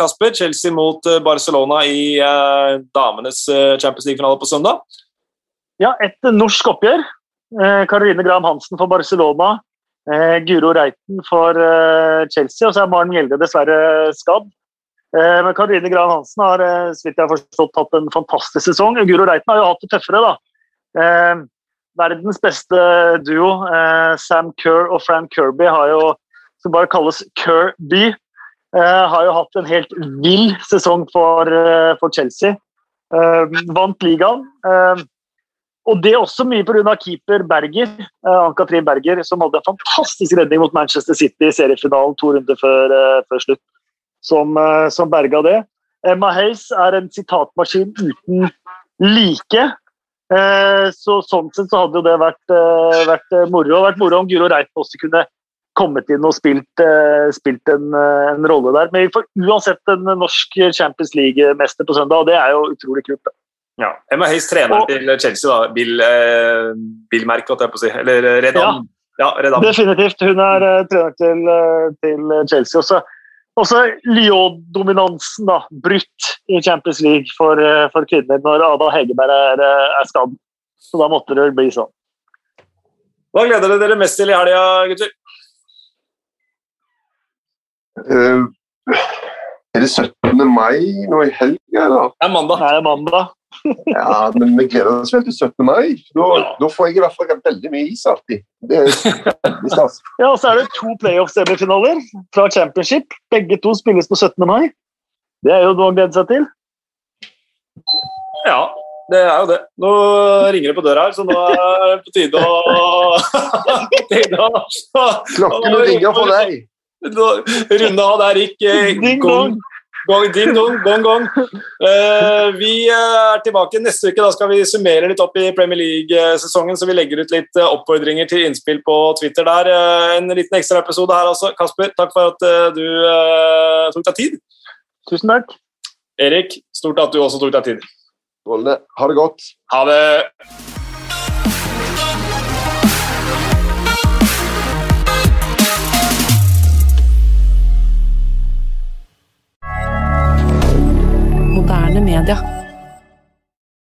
A: Kasper. Chelsea mot eh, Barcelona i damenes Champions League-finale på søndag.
B: Ja, et norsk oppgjør. Karoline Graham Hansen for Barcelona. Guro Reiten for Chelsea, og så er Maren Gjelde dessverre skadd. Men Karoline Graham Hansen har så vidt jeg har forstått, hatt en fantastisk sesong. Guro Reiten har jo hatt det tøffere, da. Eh, verdens beste duo, eh, Sam Kerr og Fran Kirby, har jo, som bare kalles Kirby, eh, har jo hatt en helt vill sesong for, eh, for Chelsea. Eh, vant ligaen. Eh, og det er også mye pga. keeper Berger, Ann-Katrin Berger, som hadde en fantastisk redning mot Manchester City i seriefinalen to runder før, før slutt, som, som berga det. Emma Hayes er en sitatmaskin uten like. Eh, så Sånn sett så hadde jo det vært, eh, vært eh, moro. og vært moro om Guro Reiten også kunne kommet inn og spilt, spilt en, en, rolle der. Men vi får uansett en norsk Champions League-mester på søndag, og det er jo utrolig kult. Da.
A: Ja. Emma Hayes, treneren til Chelsea, da. Bill, eh, Bill Merck, holdt jeg på å si. Eller Redan. Ja, ja Redan.
B: Definitivt. Hun er trener til, til Chelsea. Også også Lyon-dominansen da, brutt i Champions League for, eh, for kvinner når Ada Hegerberg er, eh, er skadd. Så da måtte det bli sånn.
A: Hva gleder dere dere mest til i helga, gutter?
C: Uh, er det 17. mai nå i helga, da?
A: Det er mandag.
B: Det er mandag
C: ja, men vi gleder oss vel til 17. mai. Da, da, får jeg i hvert fall veldig mye is alltid. Det er
B: stas. ja, og så er det to playoff-semifinaler fra championship. Begge to spilles på 17. mai. Det er jo noe å glede seg til.
A: Ja, det er jo det. Nå ringer det på døra her, så nå er det på tide å, tide
C: å Klokkene ringer for deg.
A: Runde av der gikk
B: Ding dong.
A: Gong, ding dong, gong, gong. Uh, vi eh, er tilbake neste uke. Da skal vi summere litt opp i Premier League-sesongen, så vi legger ut litt uh, oppfordringer til innspill på Twitter der. Uh, en liten ekstraepisode her altså. Kasper, takk for at du tok deg tid.
B: Tusen takk.
A: Erik, stort at du også tok deg tid.
C: Ha det godt.
A: Ha det.
D: Moderne media.